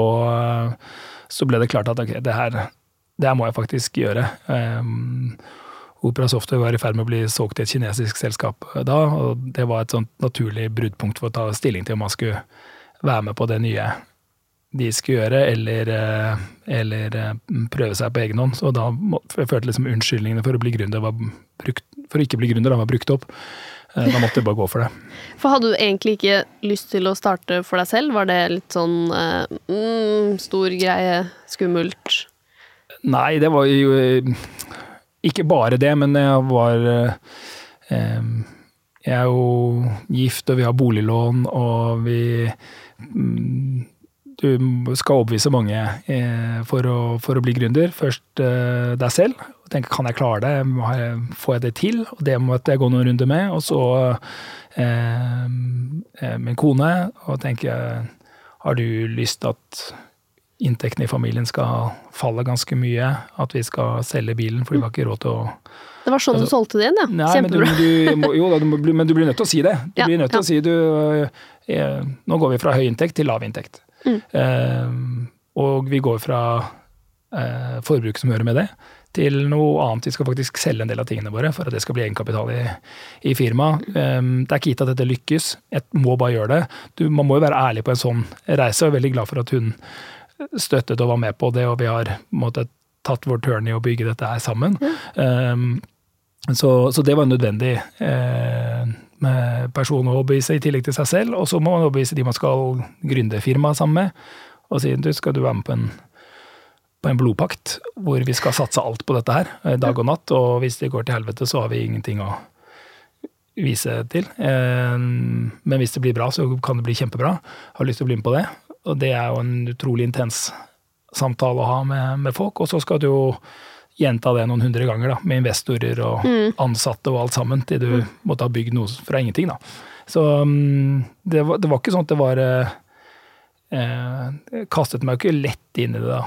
så ble det klart at ok, det her det må jeg faktisk gjøre. Um, Opera Software var i ferd med å bli solgt til et kinesisk selskap da, og det var et sånt naturlig bruddpunkt for å ta stilling til om man skulle være med på det nye de skulle gjøre, eller, eh, eller eh, prøve seg på egen hånd. Så da følte liksom unnskyldningene for å bli gründer var brukt, for å ikke bli gründer var brukt opp. Eh, da måtte jeg bare gå for det. For hadde du egentlig ikke lyst til å starte for deg selv? Var det litt sånn mm, stor greie, skummelt? Nei, det var jo eh, ikke bare det, men jeg var eh, Jeg er jo gift, og vi har boliglån, og vi mm, Du skal overbevise mange eh, for, å, for, å, bli gründer. Først eh, deg selv. tenke kan jeg klare det, får jeg det til? Og det måtte jeg gå noen runder med. Og så eh, min kone, og tenke har du lyst til at inntektene i familien skal falle ganske mye. At vi skal selge bilen, for vi har ikke råd til å Det var sånn altså, du solgte det inn, ja. Nei, Kjempebra. Men du, du, jo, da, du, men du blir nødt til å si det. Du ja, blir nødt til ja. å si du eh, Nå går vi fra høy inntekt til lav inntekt. Mm. Eh, og vi går fra eh, forbruk som hører med det, til noe annet. Vi skal faktisk selge en del av tingene våre for at det skal bli egenkapital i, i firmaet. Um, det er ikke gitt at dette lykkes. Jeg må bare gjøre det. Du, man må jo være ærlig på en sånn reise, og er veldig glad for at hun støttet og var med på det, og vi har måtte, tatt vår turn i å bygge dette her sammen. Um, så, så, det var nødvendig eh, med person å overbevise i tillegg til seg selv. Og så må man overbevise de man skal gründe firmaet sammen med, og si du skal du være med på en, på en blodpakt hvor vi skal satse alt på dette her, eh, dag og natt. Og hvis det går til helvete, så har vi ingenting å vise til. Eh, men hvis det blir bra, så kan det bli kjempebra. Har lyst til å bli med på det. Og det er jo en utrolig intens samtale å ha med, med folk. Og så skal du jo gjenta det noen hundre ganger, da, med investorer og mm. ansatte og alt sammen, til du mm. måtte ha bygd noe fra ingenting, da. Så um, det, var, det, var, ikke sånn at det var eh, eh, Kastet meg jo ikke lett inn i det, da.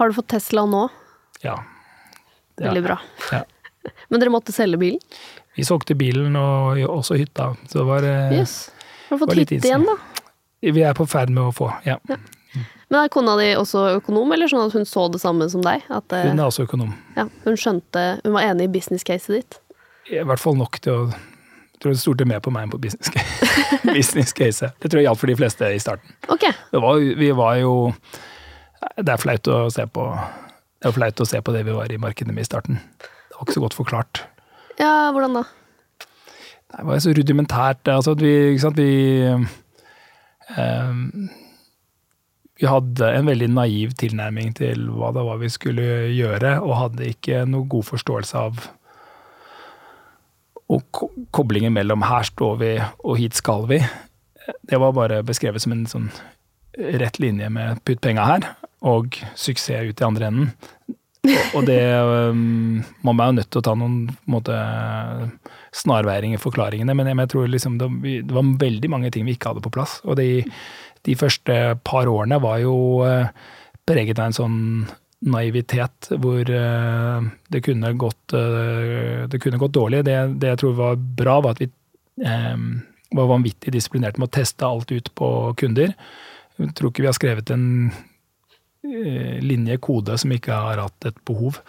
Har du fått Tesla nå? Ja. Veldig bra. Ja. Men dere måtte selge bilen? Vi solgte bilen og også hytta. Så det var yes. Har du fått hytte igjen, da? Vi er på ferd med å få, ja. ja. Men er kona di også økonom, eller sånn at hun så det samme som deg? At, hun er også økonom. Ja, Hun skjønte, hun var enig i business-caset ditt? I hvert fall nok til å jeg tror det stolte mer på meg enn på business, business case. Det tror jeg gjaldt for de fleste i starten. Ok. Var, vi var jo Det er flaut å se på det er flaut å se på det vi var i markedet med i starten. Det var ikke så godt forklart. Ja, hvordan da? Det var så rudimentært. Altså at vi, ikke sant, vi Ehm, vi hadde en veldig naiv tilnærming til hva det var vi skulle gjøre, og hadde ikke noe god forståelse av og koblingen mellom 'her står vi' og 'hit skal vi'. Det var bare beskrevet som en sånn rett linje med 'putt penga her' og suksess ut i andre enden. Og det Man er jo nødt til å ta noen måte, snarveier i forklaringene, men jeg, tror liksom det, var veldig mange ting vi ikke hadde på plass. Og de, de første par årene var jo uh, preget av en sånn naivitet hvor uh, det, kunne gått, uh, det kunne gått dårlig. Det, det, jeg tror var bra, var at vi var vanvittig disiplinerte med å teste alt ut på kunder. Jeg tror ikke vi har skrevet en Eh, linje, kode, som ikke har hatt et behov.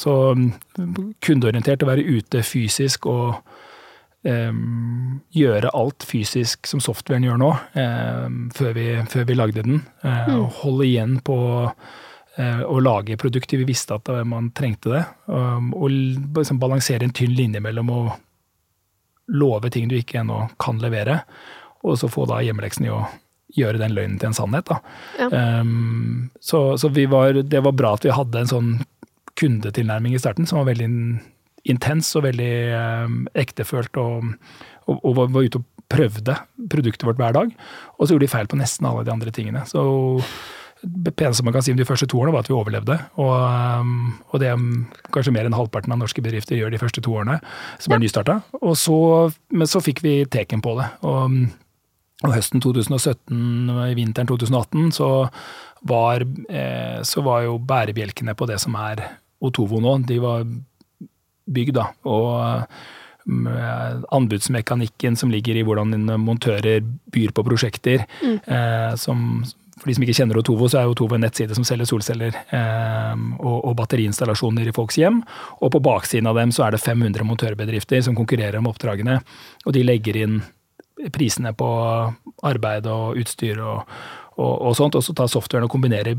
Så kundeorientert, å være ute fysisk og um, gjøre alt fysisk som softwaren gjør nå, um, før, vi, før, vi, lagde den. Uh, mm. Holde igjen på uh, å lage produkter. Vi visste at man trengte det. Um, og liksom balansere en tynn linje mellom å love ting du ikke ennå kan levere, og så få da hjemmeleksen i å gjøre den løgnen til en sannhet. Ja. Så, så var, det var bra at vi hadde en sånn kundetilnærming i starten som var veldig intens og veldig eh, ektefølt, og, og, og var, ute og prøvde produktet vårt hver dag. Og så gjorde de feil på nesten alle de andre tingene. Så det peneste man kan si om de første to årene, var at vi overlevde. Og, um, og det kanskje mer enn halvparten av norske bedrifter gjør de første to årene, som er nystarta. Men så fikk vi teken på det. Og og høsten 2017, i vinteren 2018, så var, eh, så var jo bærebjelkene på det som er Otovo nå, de var bygd, da. Og eh, anbudsmekanikken som ligger i hvordan montører byr på prosjekter. Mm. Eh, som, for de som ikke kjenner Otovo, så er Otovo en nettside som selger solceller eh, og, og, batteriinstallasjoner i folks hjem. Og på baksiden av dem så er det 500 montørbedrifter som konkurrerer om oppdragene. Og de legger inn prisene på arbeid og utstyr og, og, og sånt, og så tar softwaren og kombinerer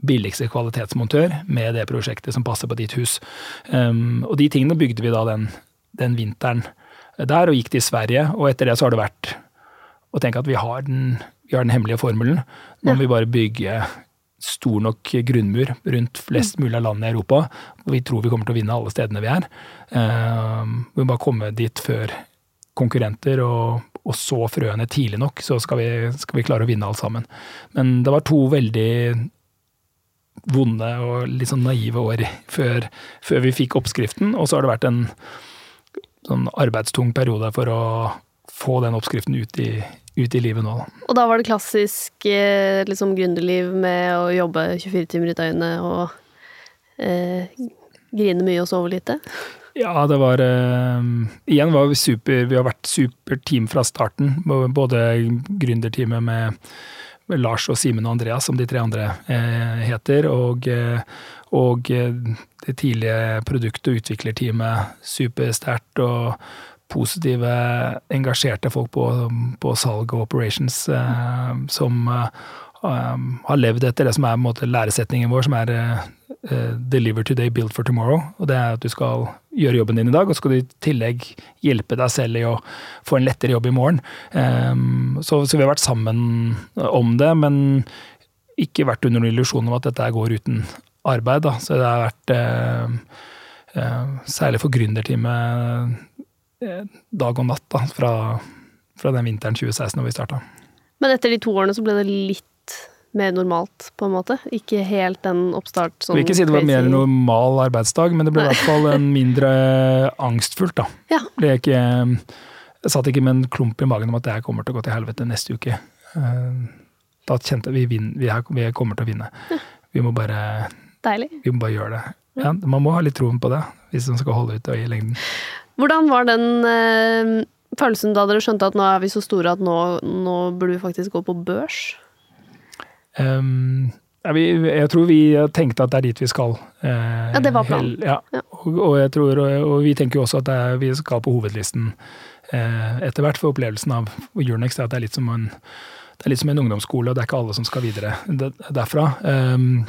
billigste kvalitetsmontør med det prosjektet som passer på ditt hus. Um, og de tingene bygde vi da den, den, vinteren der, og gikk til Sverige. Og etter det så har det vært å tenke at vi har den, vi har den hemmelige formelen. Nå må vi bare bygge stor nok grunnmur rundt flest mulig av landene i Europa. og Vi tror vi kommer til å vinne alle stedene vi er. Um, vi må bare komme dit før konkurrenter og og så frøene tidlig nok, så skal vi, skal vi, klare å vinne alt sammen. Men det var to veldig vonde og litt sånn naive år før, før vi fikk oppskriften, og så har det vært en sånn arbeidstung periode for å få den oppskriften ut i, ut i livet nå. Og da var det klassisk eh, liksom gründerliv med å jobbe 24 timer i døgnet og eh, grine mye og sove lite? Ja, det var uh, Igjen var vi super Vi har vært super team fra starten. Både gründerteamet med, Lars og Simen og Andreas, som de tre andre uh, heter, og, uh, og det tidlige produkt- og utviklerteamet supersterkt. Og positive, engasjerte folk på, på salg og operations som har levd etter det som er måte, læresetningen vår, som er 'deliver today, build for tomorrow'. Og det er at du skal gjøre jobben din i dag, og så skal du i tillegg hjelpe deg selv i å få en lettere jobb i morgen. Um, så, så, vi har vært sammen om det, men ikke vært under noen illusjon om at dette går uten arbeid. Da. Så det har vært uh, uh, Særlig for gründerteamet dag og natt da, fra, fra den vinteren 2016 da vi starta. Men etter de to årene så ble det litt mer normalt, på en måte? Ikke helt den oppstart sånn vil ikke si det var mer normal arbeidsdag, men det ble i hvert fall en mindre angstfullt, da. Ja. Det ikke, jeg satt ikke med en klump i magen om at det her kommer til å gå til helvete neste uke. Eh, da kjente vi, vi, vi kommer til å vinne. Vi må bare. Vi må bare gjøre det. Ja, man må ha litt troen på det, hvis man skal holde ut i lengden. Hvordan var den øh, følelsen da dere skjønte at nå er vi så store at nå, nå burde vi faktisk gå på børs? Um, jeg tror vi tenkte at det er dit vi skal. ja, det var planen. Ja. Og, og, jeg tror, og, vi tenker jo også at er, vi skal på hovedlisten eh, etter hvert, for opplevelsen av Urnex er at det er litt som en, det er litt som en ungdomsskole, og det er ikke alle som skal videre derfra. Um,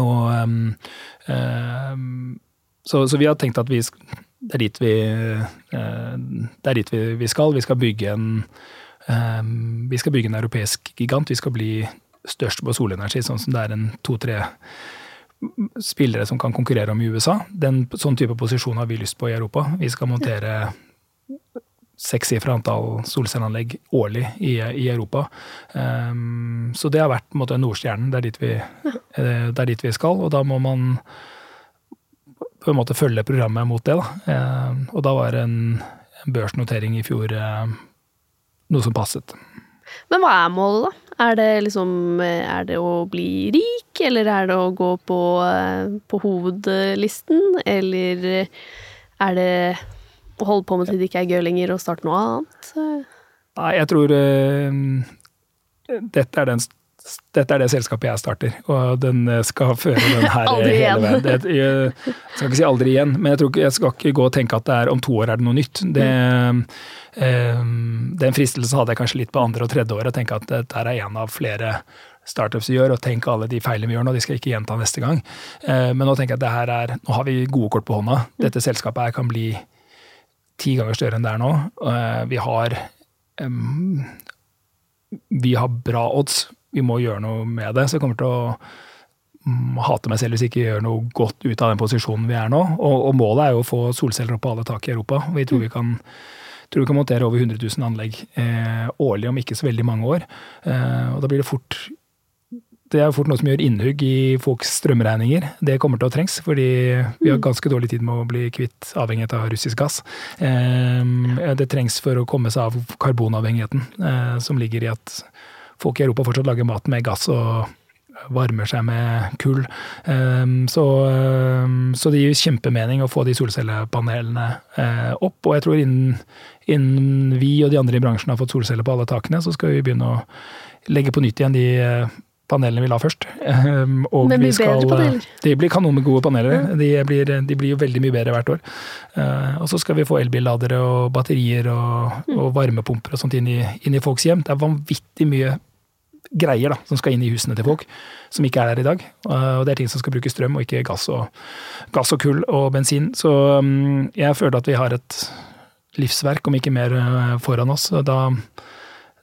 og um, så, så, vi har tenkt at vi, det er dit vi, uh, det er dit vi, vi, skal. Vi skal bygge en vi skal bygge en europeisk gigant. Vi skal bli størst på solenergi, sånn som det er en to-tre spillere som kan konkurrere om i USA. Den, sånn type posisjon har vi lyst på i Europa. Vi skal montere sekssifra antall solcelleanlegg årlig i, i Europa. Um, så det har vært på en måte Nordstjernen. Det er, dit vi, eh, det er dit vi skal, og da må man på en måte følge programmet mot det. Da. Um, og da var en, en børsnotering i fjor um, noe som passet. Men hva er målet, da? Er det liksom Er det å bli rik, eller er det å gå på, på hovedlisten, eller er det å holde på med til det ikke er gøy lenger, og starte noe annet? Nei, jeg tror uh, dette er den dette er det selskapet jeg starter, og den skal føre den her Aldri hele igjen. veien. Det, jeg skal ikke si aldri igjen, men jeg, tror jeg skal ikke gå og tenke at det er om to år er det noe nytt. Det, eh, den fristelsen hadde jeg kanskje litt på andre og tredje året, å tenke at dette er en av flere startups vi gjør, og tenk alle de feilene vi gjør nå, de skal jeg ikke gjenta neste gang. Eh, men nå tenker jeg at det her er, nå har vi gode kort på hånda. Dette selskapet her kan bli ti ganger større enn det er nå. Eh, vi har em, vi har bra odds. Vi må gjøre noe med det. Så jeg kommer til å mm, hate meg selv hvis jeg ikke gjør noe godt ut av den posisjonen vi er nå. Og, og målet er jo å få solceller opp på alle tak i Europa. Vi tror vi kan, tror vi kan montere over 100 000 anlegg eh, årlig om ikke så veldig mange år. Eh, og da blir det fort det er fort noe som gjør innhugg i folks strømregninger. Det kommer til å trengs, fordi vi har ganske dårlig tid med å bli kvitt avhengighet av russisk gass. Eh, Det trengs for å komme seg av karbonavhengigheten, eh, som ligger i at folk i Europa fortsatt lager mat med gass og varmer seg med kull. Eh, Så, eh, så det gir kjempemening å få de solcellepanelene eh, opp. Og jeg tror innen, innen vi og de andre i bransjen har fått solceller på alle takene, så skal vi begynne å legge på nytt igjen de eh, panelene vi la først. Eh, Og Men vi mye bedre skal, paneler. De blir kanongode paneler. De, blir, de blir jo veldig mye bedre hvert år. Eh, og så skal vi få elbilladere og batterier og, Mm. og varmepumper og sånt inn i, inn i folks hjem. Det er vanvittig mye greier da, som skal inn i husene til folk, som ikke er der i dag. Eh, og det er ting som skal bruke strøm, og ikke gass og, gass og kull og bensin. Så mm, jeg føler at vi har et livsverk, om ikke mer, eh, foran oss. og Da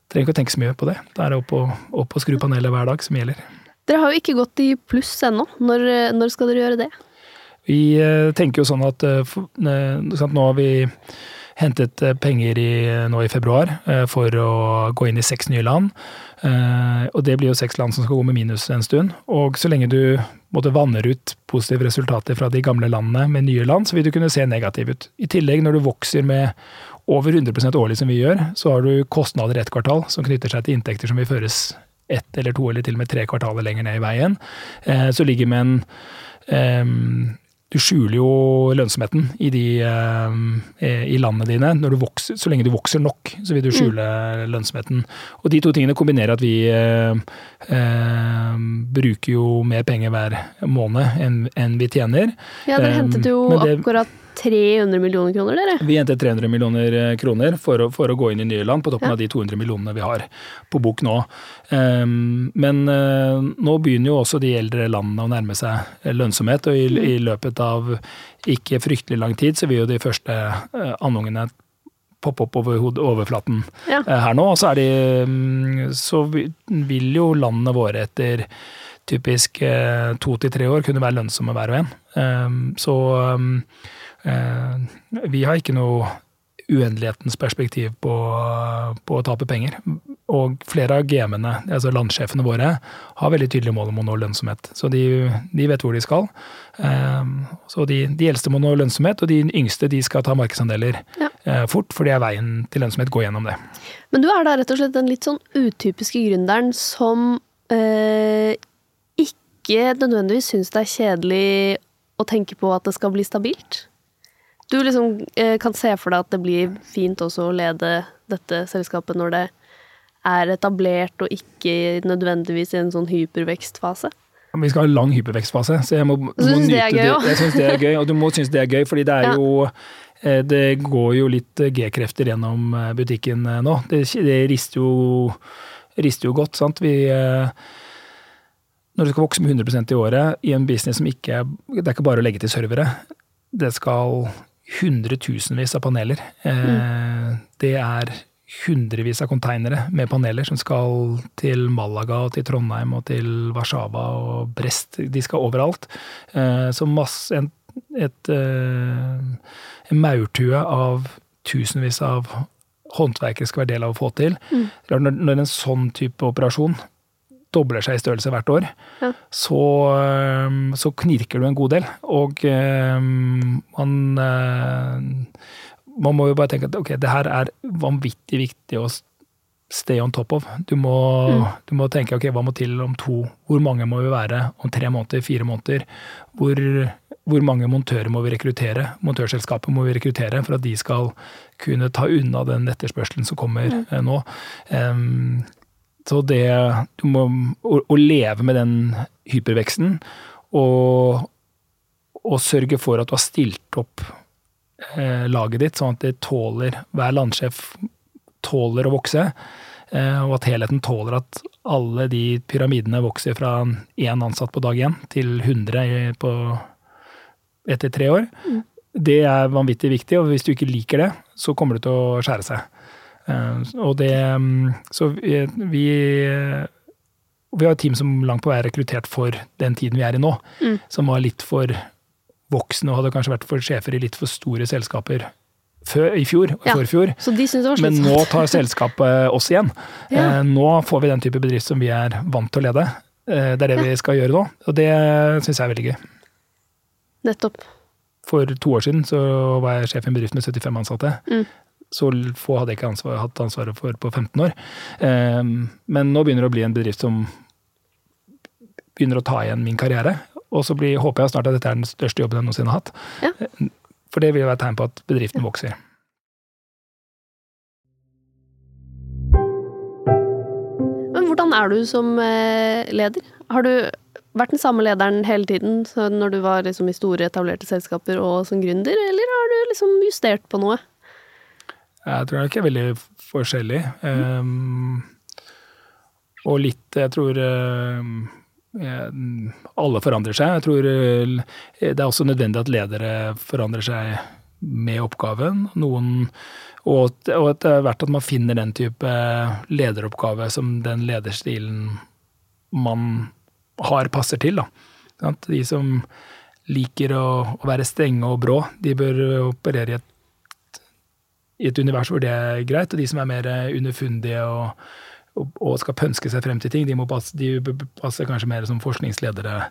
trenger vi ikke å tenke så mye på det. Da er det opp og, opp og skru panelet hver dag som gjelder. Dere har jo ikke gått i pluss ennå. Når, når skal dere gjøre det? Vi eh, tenker jo sånn at eh, eh, nå har vi hentet eh, penger i, nå i februar eh, for å gå inn i seks nye land. Eh, Og det blir jo seks land som skal gå med minus en stund. Og så lenge du måtte vanner ut positive resultater fra de gamle landene med nye land, så vil du kunne se negativ ut. I tillegg, når du vokser med over 100% årlig som vi gjør, så har du kostnader ett kvartal som knytter seg til inntekter som vil føres ett eller to eller til og med tre kvartaler lenger ned i veien. Eh, Så ligger med en Ehm, du skjuler jo lønnsomheten i, de, eh, i landene dine. Når du vokser, så lenge du vokser nok, så vil du skjule lønnsomheten. Og de to tingene kombinerer at vi eh, eh, bruker jo mer penger hver måned enn enn vi tjener. Ja, dere Um, hentet jo det- akkurat 300 millioner kroner, dere. Vi endte 300 millioner eh, kroner for å, for å gå inn i nye land, på toppen Ja. av de 200 millionene vi har på bok nå. Um, men uh, nå begynner jo også de eldre landene å nærme seg eh, lønnsomhet, og i, i løpet av ikke fryktelig lang tid så vil jo de første uh, andungene poppe opp over overflaten Ja. uh, her nå. Og så, er de, um, så vi- vil jo landene våre etter typisk to til tre år kunne være lønnsomme hver og en. Ehm, så um, eh, vi har ikke noe uendelighetens perspektiv på, på å tape penger. Og flere av GM-ene, altså landsjefene våre, har veldig tydelige mål om å nå lønnsomhet. Så de, de vet hvor de skal. Ehm, Så de, de eldste må nå lønnsomhet, og de yngste de skal ta markedsandeler Ja. eh, fort, for det er veien til lønnsomhet. Gå gjennom det. Men du er da rett og slett den litt sånn utypiske gründeren som eh, ikke nødvendigvis syns det er kjedelig å tenke på at det skal bli stabilt. Du liksom eh, kan se for deg at det blir fint også å lede dette selskapet når det er etablert og ikke nødvendigvis i en sånn hypervekstfase. Vi skal ha en lang hypervekstfase, så jeg må, må synes det er gøy det. Jeg syns det er gøy, og du må synes det er gøy, fordi det er Ja. jo eh, Det går jo litt eh, G-krefter gjennom butikken nå. Det, det rister, jo, rister jo godt, sant. Vi Når du skal vokse med 100% i året i en business som ikke er Det er ikke bare å legge til servere. Det skal hundretusenvis av paneler. Mm. Det er hundrevis av konteinere med paneler som skal til Malaga og til Trondheim og til Warszawa og Brest. De skal overalt. Eh, Så masse, en, et, eh, en maurtue av tusenvis av håndverkere skal være del av å få til. Mm. når en sånn type operasjon dobler seg i størrelse hvert år, Ja. så, så knirker du en god del. Og man eh, Man må jo bare tenke at ok, det her er vanvittig viktig å stay on top of. Du må, du må tenke ok, hva må til om to Hvor mange må vi være om tre måneder, fire måneder? Hvor, hvor mange montører må vi rekruttere? Montørselskapet må vi rekruttere for at de skal kunne ta unna den etterspørselen som kommer eh, nå. Em, så det du må, å, å leve med den hyperveksten og, og sørge for at du har stilt opp eh, laget ditt, sånn at det tåler Hver landsjef tåler å vokse. Eh, og at helheten tåler at alle de pyramidene vokser fra én ansatt på dag én til 100 på, etter tre år. Mm. Det er vanvittig viktig, og hvis du ikke liker det, så kommer det til å skjære seg. Eh, og det mm, Så vi, vi har et team som langt på vei er rekruttert for den tiden vi er i nå. Mm. Som var litt for voksne og hadde kanskje vært for sjefer i litt for store selskaper før, i fjor og ja, forfjor. Men nå tar selskapet oss igjen. Ja. Eh, nå får vi den type bedrift som vi er vant til å lede. Eh, det er det ja. vi skal gjøre nå, og det syns jeg er veldig gøy. Nettopp. For to år siden så var jeg sjef i en bedrift med 75 ansatte. Mm. Så få hadde jeg ikke ansvar, hatt ansvaret for på 15 år. Eh, men nå begynner det å bli en bedrift som begynner å ta igjen min karriere. Og så blir, håper jeg snart at dette er den største jobben jeg noensinne har hatt. Ja. For det vil være et tegn på at bedriften vokser. Men hvordan er du som eh, leder? Har du vært den samme lederen hele tiden når du var liksom i store, etablerte selskaper og som gründer, eller har du liksom justert på noe? Jeg tror det er veldig forskjellig. Mm. Um, og litt Jeg tror um, alle forandrer seg. Jeg tror eh, det er også nødvendig at ledere forandrer seg med oppgaven. Noen, og, og det hvert at man finner den type lederoppgave som den lederstilen man har, passer til. Da. De som liker å, være strenge og brå, de bør operere i et, i et univers hvor det er greit. Og de som er mer underfundige og og skal pønske seg frem til ting. De, må passe, de passer kanskje mer som forskningsledere.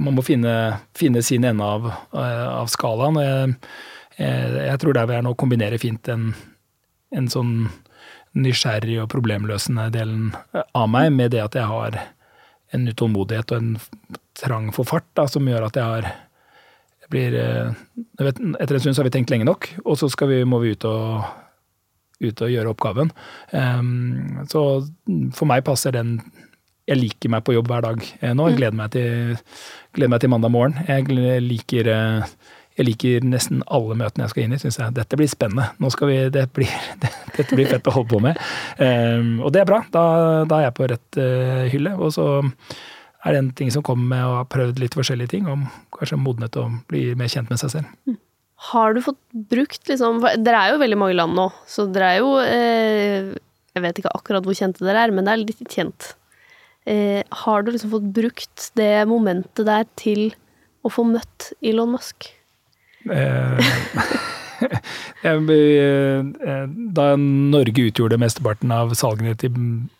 Man må finne, finne sin ende av, eh, av skalaen. Jeg, jeg, tror der vi er nå, kombinerer fint en, en sånn nysgjerrig og problemløsende delen av meg med det at jeg har en utålmodighet og en trang for fart da, som gjør at jeg har jeg blir, jeg vet, Etter en stund så har vi tenkt lenge nok, og så vi, må vi ut og ut og gjøre oppgaven. Um, så for meg passer den Jeg liker meg på jobb hver dag nå. Jeg mm. gleder meg til, gleder meg til mandag morgen. Jeg liker, jeg liker nesten alle møtene jeg skal inn i. Synes jeg dette blir spennende. Vi, det blir, det, dette blir fett å holde på med. Um, og det er bra. Da, da, er jeg på rett uh, hylle. Og så er det en ting som kommer med å ha prøvd litt forskjellige ting, om kanskje modnet og bli mer kjent med seg selv. Mm. Har du fått brukt liksom Dere er jo veldig mange land nå, så dere er jo eh, Jeg vet ikke akkurat hvor kjente dere er, men det er litt kjent. Eh, har du liksom fått brukt det momentet der til å få møtt Elon Musk? Eh, da Norge utgjorde mesteparten av salgene til,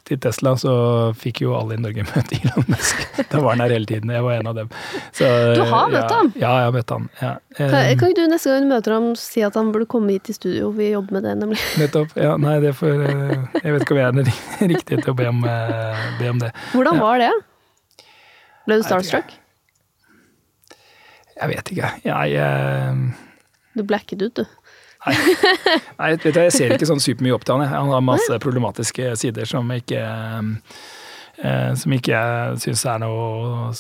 til, Tesla, så fikk jo alle i Norge møte Elon Musk. Da var han her hele tiden. Jeg var en av dem. Så, du har møtt ja, ham? Ja, jeg har møtt ham. Ja. Kan, kan ikke du neste gang du møter ham si at han burde komme hit i studio? Vi jobber med det, nemlig. Nettopp. Ja, nei, det får eh, Jeg vet ikke om jeg er den riktige til å be om, eh, be om det. Hvordan var det? Ble du starstruck? Jeg vet ikke. Jeg, jeg Du blacket ut, du. Nei, Nei vet du, jeg ser ikke sånn supermye opp til han. Han har masse problematiske sider som ikke eh, Som ikke jeg syns er noe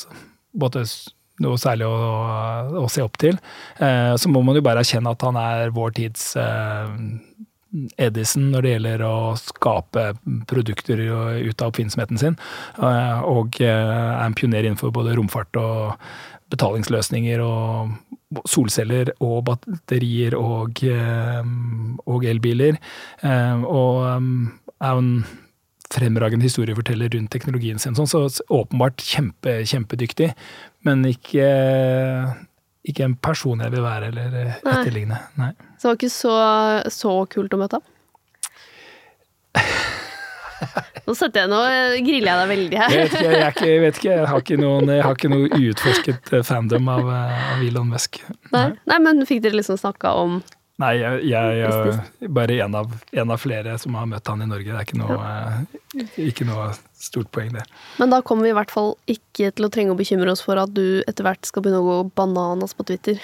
både noe særlig å, å, se opp til. Eh, så må man jo bare erkjenne at han er vår tids eh, Edison når det gjelder å skape produkter ut av oppfinnsomheten sin. Og er en pioner innenfor både romfart og betalingsløsninger og solceller og batterier og, eh, og elbiler. Eh, og eh, er en fremragende historieforteller rundt teknologien sin, sånn, så åpenbart kjempe, kjempedyktig, men ikke, ikke en person jeg vil være eller etterligne. Nei. Så det var ikke så, så kult å møte ham? Nå setter jeg nå griller jeg deg veldig her. Jeg vet ikke, jeg, ikke, jeg, vet ikke, jeg har ikke noen jeg har ikke noe uutforsket eh, fandom av, eh, av Elon Musk. Nei. Nei, men fikk dere liksom snakka om Nei, jeg, er bare en av, en av, flere som har møtt han i Norge. Det er ikke noe, ja. Eh, ikke noe stort poeng, det. Men da kommer vi i hvert fall ikke til å trenge å bekymre oss for at du etter hvert skal begynne å gå bananas på Twitter.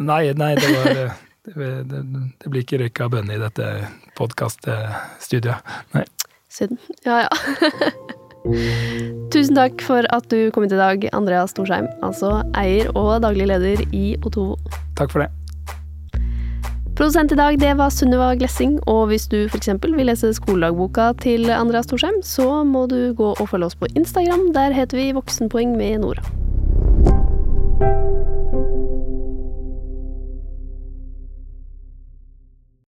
Nei, nei, det var det, det, det blir ikke røyka bønne i dette podkaststudioet. Nei. Synd. Ja, ja. Tusen takk for at du kom hit i dag, Andreas Storsheim, altså eier og daglig leder i Otovo. Takk for det. Produsent i dag det var Sunniva Glessing, og hvis du f.eks. vil lese skoledagboka til Andreas Thorsheim, så må du gå og følge oss på Instagram. Der heter vi Voksenpoeng med Nora.